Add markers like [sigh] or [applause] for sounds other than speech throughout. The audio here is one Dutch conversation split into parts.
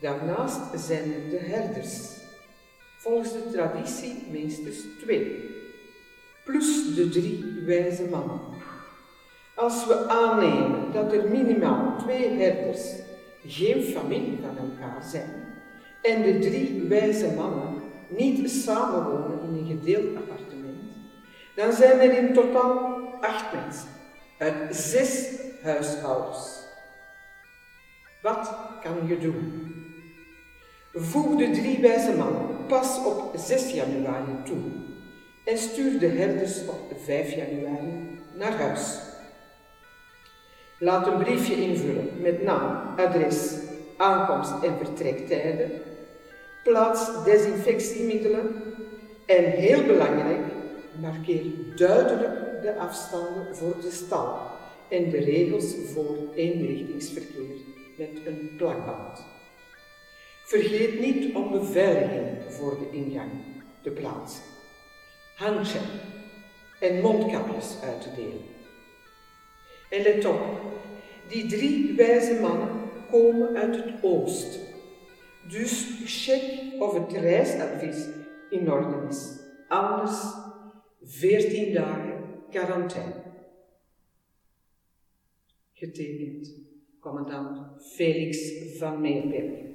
Daarnaast zijn er de herders. Volgens de traditie minstens twee. Plus de drie wijze mannen. Als we aannemen dat er minimaal twee herders geen familie van elkaar zijn en de drie wijze mannen niet samenwonen in een gedeeld appartement, dan zijn er in totaal acht mensen uit zes huishoudens. Wat kan je doen? Voeg de drie wijze mannen pas op 6 januari toe en stuur de herders op 5 januari naar huis. Laat een briefje invullen met naam, adres, aankomst en vertrektijden. Plaats desinfectiemiddelen en heel belangrijk, markeer duidelijk de afstanden voor de stal en de regels voor eenrichtingsverkeer met een plakband. Vergeet niet om beveiliging voor de ingang te plaatsen, handjes en mondkapjes uit te delen. En let op, die drie wijze mannen komen uit het oosten. Dus check of het reisadvies in orde is. Anders 14 dagen quarantaine. Getekend commandant Félix Van Meerbeek.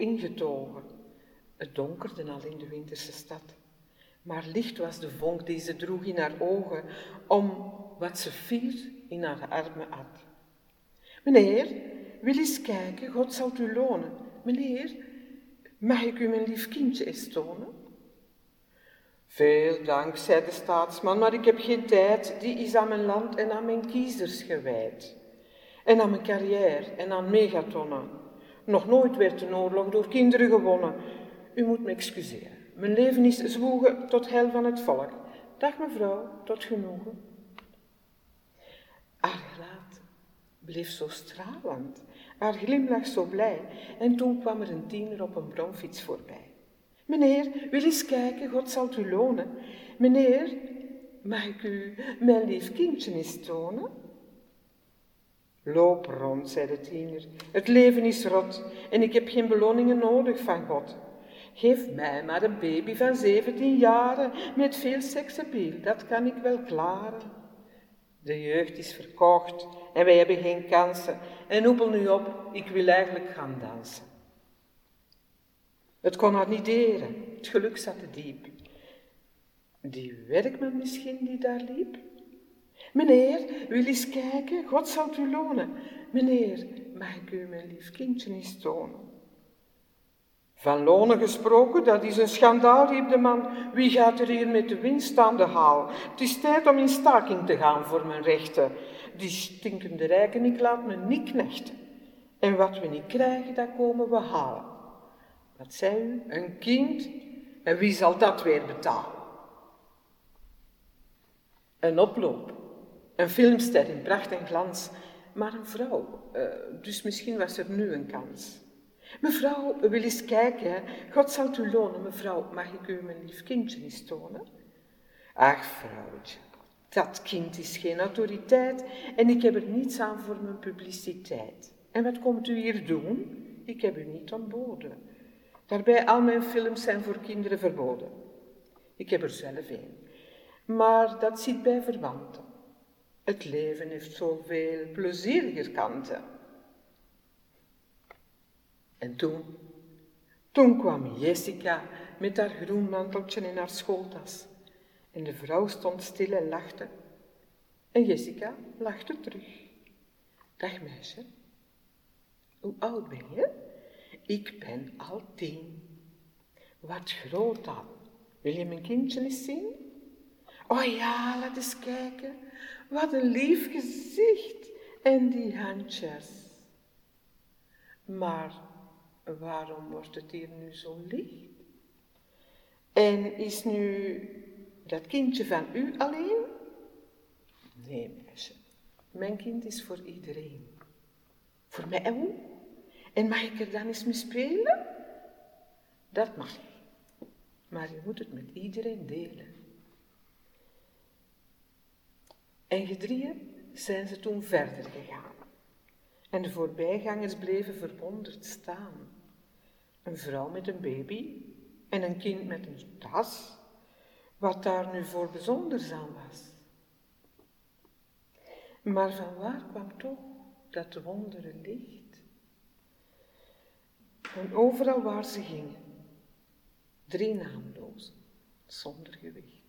Ingetogen. Het donkerde al in de winterse stad. Maar licht was de vonk die ze droeg in haar ogen, om wat ze fier in haar armen had. Meneer, wil eens kijken, God zal u lonen. Meneer, mag ik u mijn lief kindje eens tonen? Veel dank, zei de staatsman, maar ik heb geen tijd, die is aan mijn land en aan mijn kiezers gewijd. En aan mijn carrière en aan megatonnen. Nog nooit werd een oorlog door kinderen gewonnen. U moet me excuseren. Mijn leven is zwoegen tot hel van het volk. Dag mevrouw, tot genoegen. Haar bleef zo stralend, haar glimlach zo blij, en toen kwam er een tiener op een bromfiets voorbij. Meneer, wil eens kijken, God zal u lonen. Meneer, mag ik u mijn lief kindje eens tonen? Loop rond, zei de tiener. Het leven is rot en ik heb geen beloningen nodig van God. Geef mij maar een baby van 17 jaren met veel seksappeal, dat kan ik wel klaren. De jeugd is verkocht en wij hebben geen kansen. En hoepel nu op, ik wil eigenlijk gaan dansen. Het kon haar niet deren, het geluk zat te diep. Die werkman misschien die daar liep? Meneer, wil eens kijken, God zal u lonen. Meneer, mag ik u mijn lief kindje eens tonen? Van lonen gesproken, dat is een schandaal, riep de man. Wie gaat er hier met de winst aan de haal? Het is tijd om in staking te gaan voor mijn rechten. Die stinkende rijken, ik laat me niet knechten. En wat we niet krijgen, dat komen we halen. Wat zei u? Een kind? En wie zal dat weer betalen? Een oploop. Een filmster in pracht en glans. Maar een vrouw. Uh, dus misschien was er nu een kans. Mevrouw, wil eens kijken. God zal u lonen. Mevrouw, mag ik u mijn lief kindje eens tonen? Ach, vrouwtje. Dat kind is geen autoriteit en ik heb er niets aan voor mijn publiciteit. En wat komt u hier doen? Ik heb u niet ontboden. Daarbij, al mijn films zijn voor kinderen verboden. Ik heb er zelf een. Maar dat zit bij verwanten. Het leven heeft zoveel plezieriger kanten. En toen, toen kwam Jessica met haar groen manteltje in haar schooltas. En de vrouw stond stil en lachte. En Jessica lachte terug. Dag meisje, hoe oud ben je? Ik ben al tien. Wat groot dan. Wil je mijn kindje eens zien? Oh ja, laat eens kijken. Wat een lief gezicht en die handjes. Maar waarom wordt het hier nu zo licht? En is nu dat kindje van u alleen? Nee, meisje. Mijn kind is voor iedereen. Voor mij ook. En mag ik er dan eens mee spelen? Dat mag. Maar je moet het met iedereen delen. En gedrieën zijn ze toen verder gegaan. En de voorbijgangers bleven verwonderd staan. Een vrouw met een baby en een kind met een tas, wat daar nu voor bijzonders aan was. Maar van waar kwam toch dat wondere licht? En overal waar ze gingen, drie naamlozen, zonder gewicht.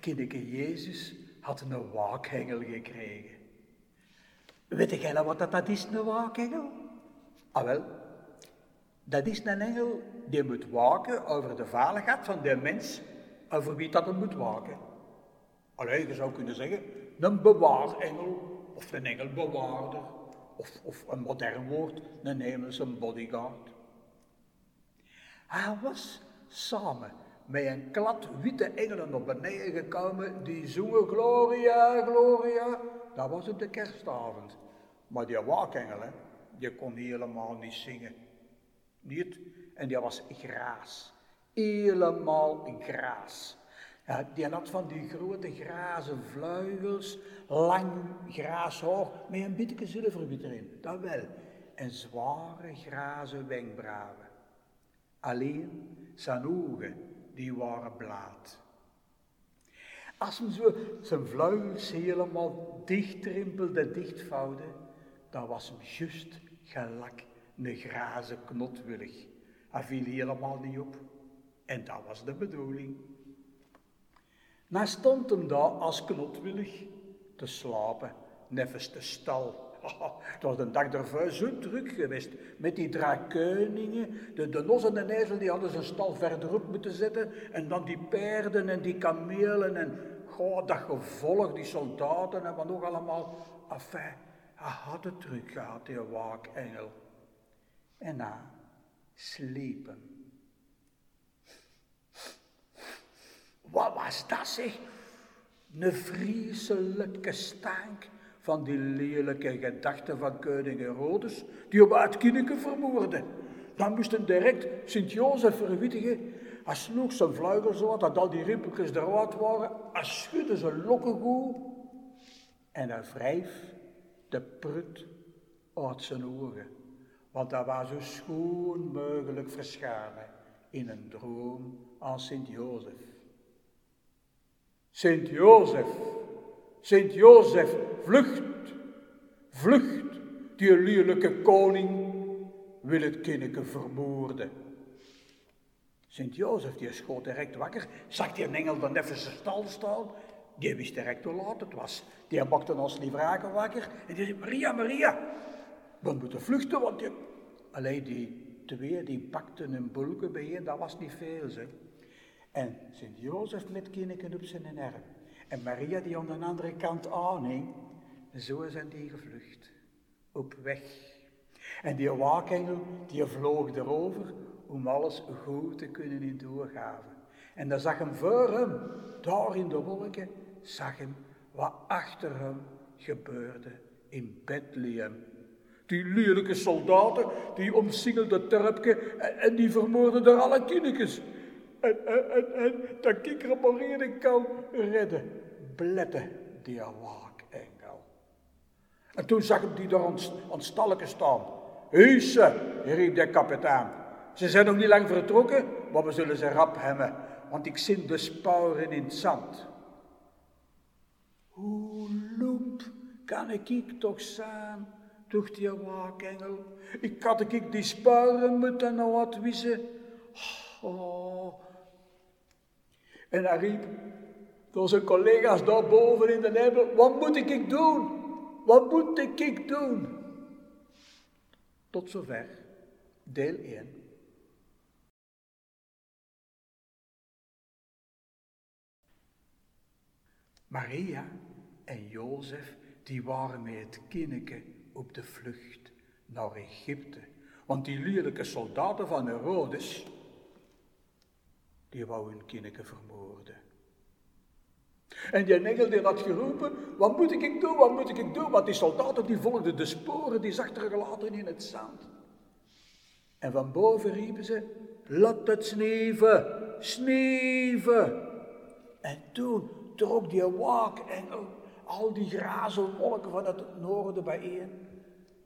Kindje Jezus had een waakhengel gekregen. Weet jij nou wat dat is, een waakhengel? Ah wel, dat is een engel die moet waken over de veiligheid van de mens over wie dat er moet waken. Alleen, je zou kunnen zeggen, een bewaarengel of een engelbewaarder of, of een modern woord, een hemelse bodyguard. Hij was samen met een klad witte engelen op beneden gekomen die zongen Gloria, Gloria. Dat was op de kerstavond. Maar die waakengel, hè, die kon helemaal niet zingen. Niet? En die was graas. Helemaal graas. Ja, die had van die grote grazen vleugels, lang graashoor, met een beetje zilverwit erin, dat wel. En zware grazen wenkbrauwen. Alleen zijn ogen, die waren blaad. Als hem zo zijn vleugels helemaal dichtrimpelde, dichtvouwde, dan was hem juist gelijk een grazen knotwillig. Hij viel helemaal niet op. En dat was de bedoeling. Nou stond hem daar als knotwillig te slapen, nevens de stal. [laughs] Het was de dag ervoor zo druk geweest met die draakeuningen. De, de nos en de ezel die hadden zijn stal verderop moeten zetten. En dan die paarden en die kamelen en goh, dat gevolg, die soldaten en wat nog allemaal. Enfin, hij had het druk gehad, die waakengel. En na slepen. Wat was dat zeg? Een vreselijke stank van die lelijke gedachten van koning Herodes, die op het kindje vermoorde. Dan moesten direct Sint-Jozef verwittigen. Hij sloeg zijn vleugels zo dat al die rimpeltjes eruit waren. Hij schudde zijn lokken goed. En hij wrijf de prut uit zijn ogen. Want dat was zo schoon mogelijk verscharen in een droom aan Sint-Jozef. Sint-Jozef, Sint-Jozef, vlucht, vlucht, die lelijke koning wil het kindje vermoorden. Sint-Jozef, die schoot direct wakker, zag die engel dan even zijn stal staan, die wist direct hoe laat het was. Die maakte ons liefraken wakker en die zei, Maria, Maria, we moeten vluchten, want die... Alleen die twee, die pakten een bulken bijeen, dat was niet veel, zeg. En Sint-Jozef met kinderen op zijn arm. En Maria die aan de andere kant aanhing. Zo zijn die gevlucht. Op weg. En die waakengel die vloog erover om alles goed te kunnen in doorgaven. En dan zag hem voor hem, daar in de wolken, zag hem wat achter hem gebeurde in Bethlehem. Die lelijke soldaten, die omsingelden terpje en, en die vermoorden er alle kindjes. En, en, en, en dat ik repareren kan redden. Blette die waakengel. En toen zag ik die daar aan, aan stalken staan. Heuse, riep de kapitein. Ze zijn nog niet lang vertrokken, maar we zullen ze rap hebben, want ik zie de spouwen in het zand. Hoe loemp kan ik toch zijn, dacht die waakengel. Ik had ik die spouwen moeten nou wat wissen. Oh, en hij riep door zijn collega's daarboven in de nebel, wat moet ik doen? Wat moet ik doen? Tot zover, deel 1. Maria en Jozef, die waren met het kindje op de vlucht naar Egypte. Want die lelijke soldaten van Herodes, die wou hun kindje vermoorden. En die engel die had geroepen, wat moet ik doen, wat moet ik doen? Want die soldaten die volgden de sporen die achtergelaten in het zand. En van boven riepen ze, laat het sneven, sneven. En toen trok die waakengel al die grazelwolken van het noorden bijeen.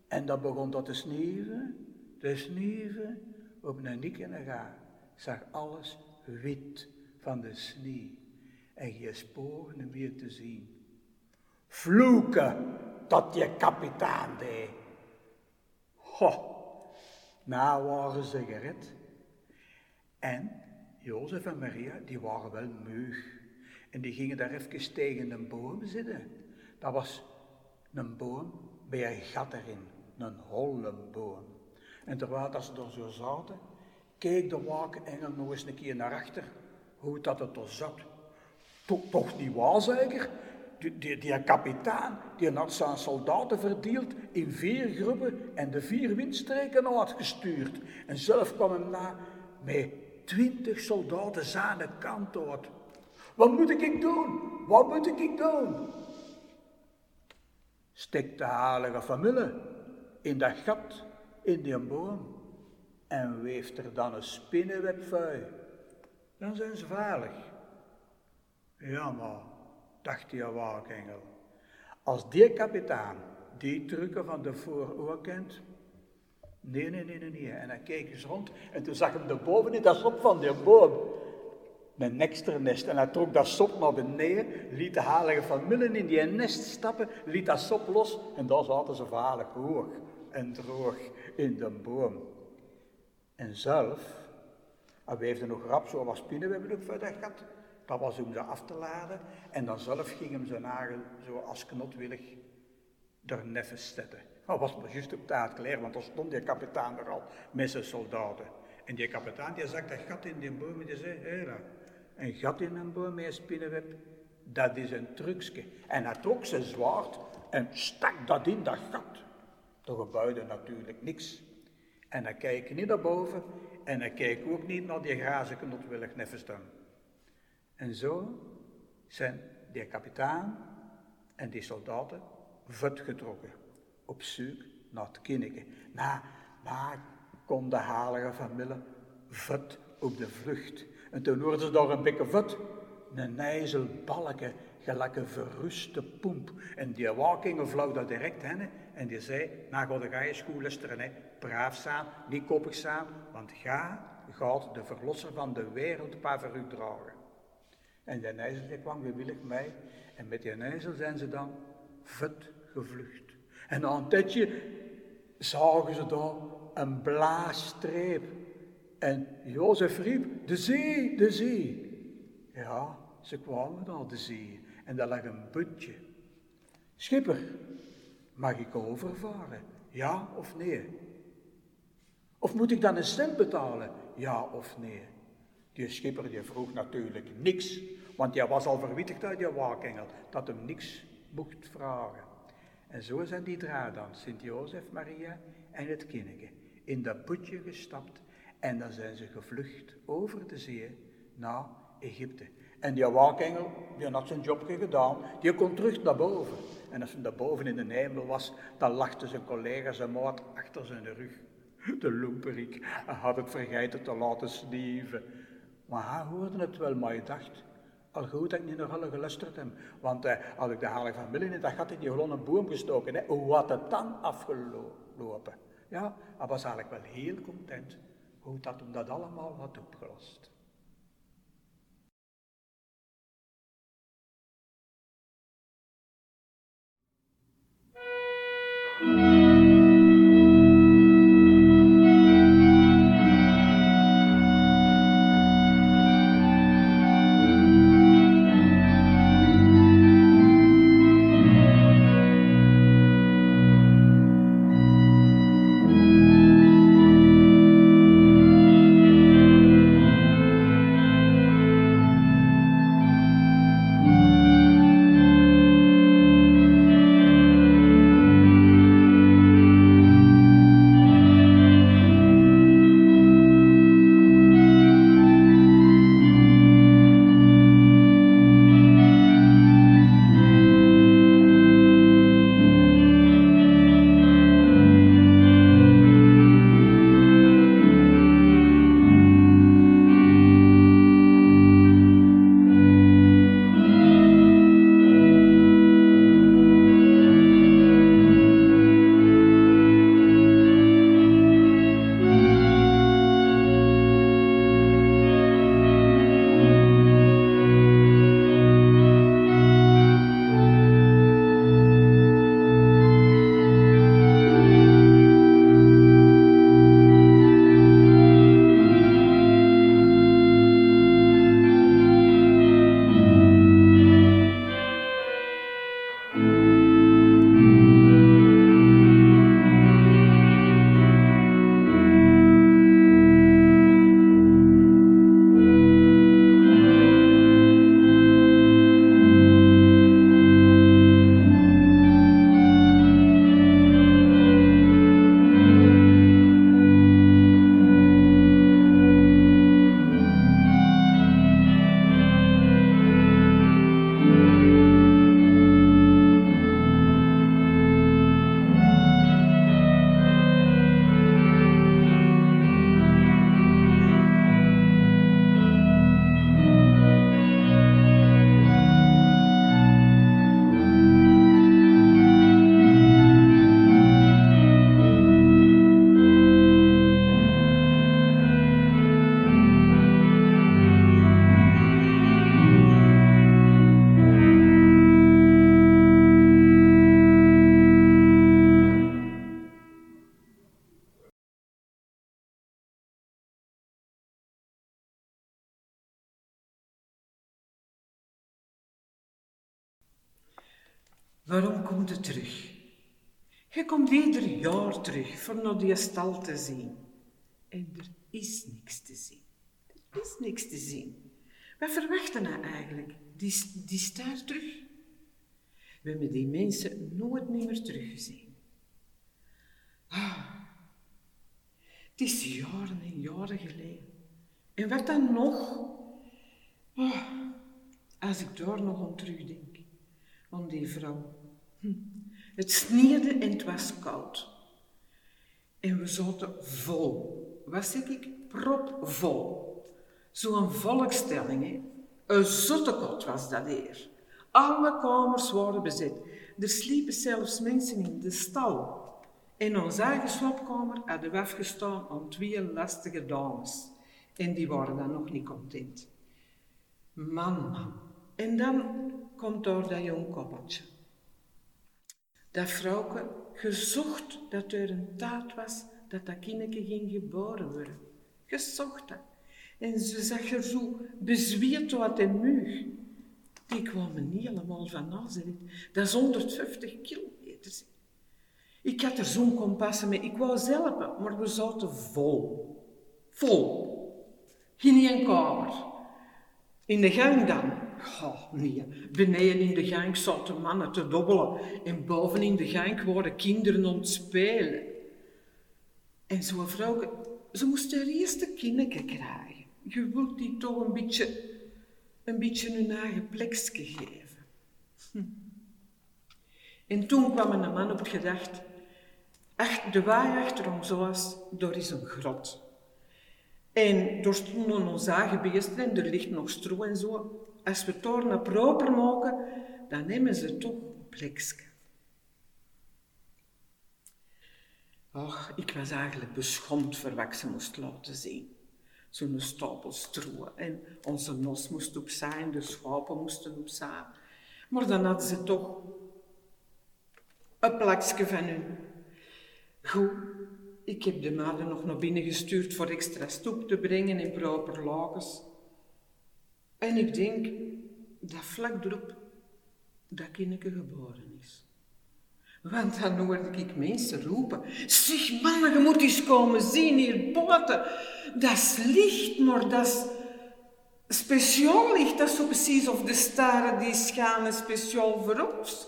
En dan begon dat te sneven, te sneven, op een nik en een ga. Zag alles wit van de sneeuw en je sporen meer te zien. Vloeken dat je kapitein deed. Ho, nou waren ze gered. En Jozef en Maria, die waren wel meug. En die gingen daar even tegen een boom zitten. Dat was een boom met een gat erin, een holle boom. En terwijl dat ze er zo zaten, keek de wakenengel nog eens een keer naar achter, hoe dat het er zat. Toch, toch niet waar? Die, die, die kapitein die had zijn soldaten verdeeld in vier groepen en de vier windstreken uitgestuurd. En zelf kwam hem na met twintig soldaten zijn kant uit. Wat moet ik doen? Wat moet ik doen? Stek de halige familie in dat gat in die boom en weeft er dan een spinnenweb vuil. Dan zijn ze veilig. Ja, maar, dacht die waakengel, als die kapitein die trucken van de vooroor kent, nee, nee, nee, nee. En hij keek eens rond en toen zag hem de boven in dat sop van die boom een extra nest. En hij trok dat sop naar beneden, liet de halige familie in die nest stappen, liet dat sop los en daar zaten ze veilig hoog en droog in de boom. En zelf, hij weefde nog rap zo wat spinnen, we hebben ook verder gehad. Dat was om ze af te laden. En dan zelf ging hem zijn nagel zo als knotwillig er neffens zetten. Dat was maar juist op tijd klaar, want dan stond die kapitein er al met zijn soldaten. En die kapitein die zag dat gat in die boom en die zei, hé, een gat in een boom met een spinnenweb, dat is een trucje. En hij trok zijn zwaard en stak dat in dat gat. Er gebeurde natuurlijk niks. En hij keek niet naar boven en hij keek ook niet naar die grazen knotwillig neffenstaan. En zo zijn die kapitein en die soldaten getrokken op zoek naar het kindje. Na, na kon de halige familie vet op de vlucht. En toen hoorden ze daar een beetje vet, een nijzelbalken, gelijk een verruste pomp. En die wakingen vloog direct heen en die zei, nou ga de je school niet koppig zijn, want ga gaat de verlosser van de wereld paar voor u dragen. En die nijzel kwam gewillig mee en met die nijzel zijn ze dan vet gevlucht. En na een tijdje zagen ze daar een blaasstreep. En Jozef riep, de zee, de zee. Ja, ze kwamen naar de zee en daar lag een putje. Schipper, mag ik overvaren? Ja of nee? Of moet ik dan een cent betalen? Ja of nee? Die schipper die vroeg natuurlijk niks, want hij was al verwittigd uit die waakengel dat hem niks mocht vragen. En zo zijn die dan, Sint-Jozef, Maria en het kindje, in dat bootje gestapt en dan zijn ze gevlucht over de zee naar Egypte. En die waakengel, die had zijn jobje gedaan, die kon terug naar boven. En als hij daar boven in de hemel was, dan lachte zijn collega zijn maat achter zijn rug. De loemperik, had het vergeten te laten sneven. Maar haar hoorde het wel, maar je dacht, al goed dat ik niet naar alle geluisterd heb. Want eh, had ik de heilige familie in dat had hij die groene boom gestoken, hè, hoe had het dan afgelopen? Ja, hij was eigenlijk wel heel content hoe dat hem dat allemaal had opgelost. Waarom komt het terug? Je komt ieder jaar terug voor naar die stal te zien. En er is niks te zien. Er is niks te zien. Wat verwachten nou eigenlijk? Die, die terug. We hebben die mensen nooit meer teruggezien. Ah, het is jaren en jaren geleden. En wat dan nog? Oh, als ik daar nog aan terugdenk, aan die vrouw. Hm. Het sneeuwde en het was koud. En we zaten vol. Wat zeg ik? Propvol. Zo'n volkstelling, hè. Een zottekot was dat hier. Alle kamers waren bezet. Er sliepen zelfs mensen in de stal. In onze eigen slaapkamer hadden we afgestaan aan twee lastige dames. En die waren dan nog niet content. Man, man. En dan komt daar dat jong koppeltje. Dat vrouwke gezocht dat er een taat was dat dat kindje ging geboren worden. Gezocht dat. En ze zag er zo bezweet uit de muur. Die kwamen niet helemaal van Nazareth. Dat is 150 kilometer. Ik had er zo'n kompassen mee. Ik wou zelf, maar we zaten vol. Vol. Geen één kamer. In de gang dan. Oh, nee. Beneden in de gang zaten mannen te dobbelen. En boven in de gang waren kinderen aan het spelen. En zo'n vrouw, ze moest haar eerste kinderen krijgen. Je wilt die toch een beetje, een beetje hun eigen plekje geven. Hm. En toen kwam een man op gedacht, ach, de waai achter ons was, daar is een grot. En daar stonden onze beesten en er ligt nog stro en zo. Als we naar proper maken, dan nemen ze toch een plekje. Och, ik was eigenlijk beschomd voor wat ze moest laten zien. Zo'n stapel stro. En onze nos moest op zijn, de schapen moesten op zijn. Maar dan hadden ze toch een plakje van hun. Goed, ik heb de maanden nog naar binnen gestuurd voor extra stoep te brengen in proper lakens. En ik denk dat vlak erop dat kindje geboren is. Want dan hoorde ik mensen roepen, zeg mannen, je moet eens komen zien hier buiten. Dat is licht, maar dat is speciaal licht. Dat is zo precies of de sterren die schijnen speciaal voor ons.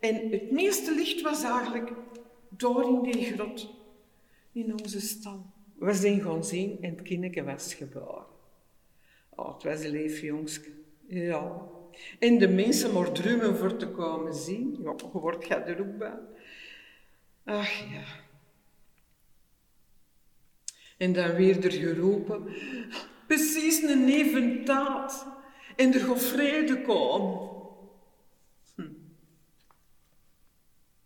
En het meeste licht was eigenlijk door in die grot, in onze stal. We zijn gaan zien en het kindje was geboren. Oh, het was een lief. Ja. En de mensen maar drummen voor te komen zien. Ja, je wordt gaat er ook bij. Ach ja. En dan weer er geroepen. Precies een eventaat. En er gaat komen. Hm.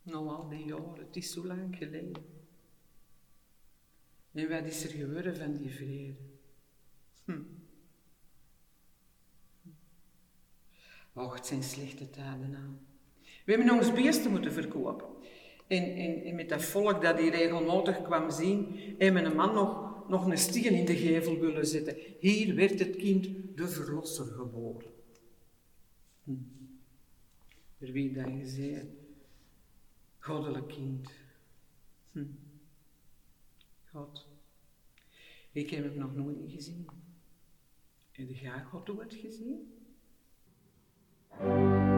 Nou, al die jaren, het is zo lang geleden. En wat is er geworden van die vrede? Het zijn slechte tijden aan. We hebben ons beesten moeten verkopen. En, en, en, met dat volk dat die regelmatig kwam zien, hebben een man nog, nog een steen in de gevel willen zetten. Hier werd het kind de verlosser geboren. Hm. Er wie dan gezegd, goddelijk kind. Hm. God. Ik heb hem nog nooit gezien. Heb jij God ooit gezien? Thank you.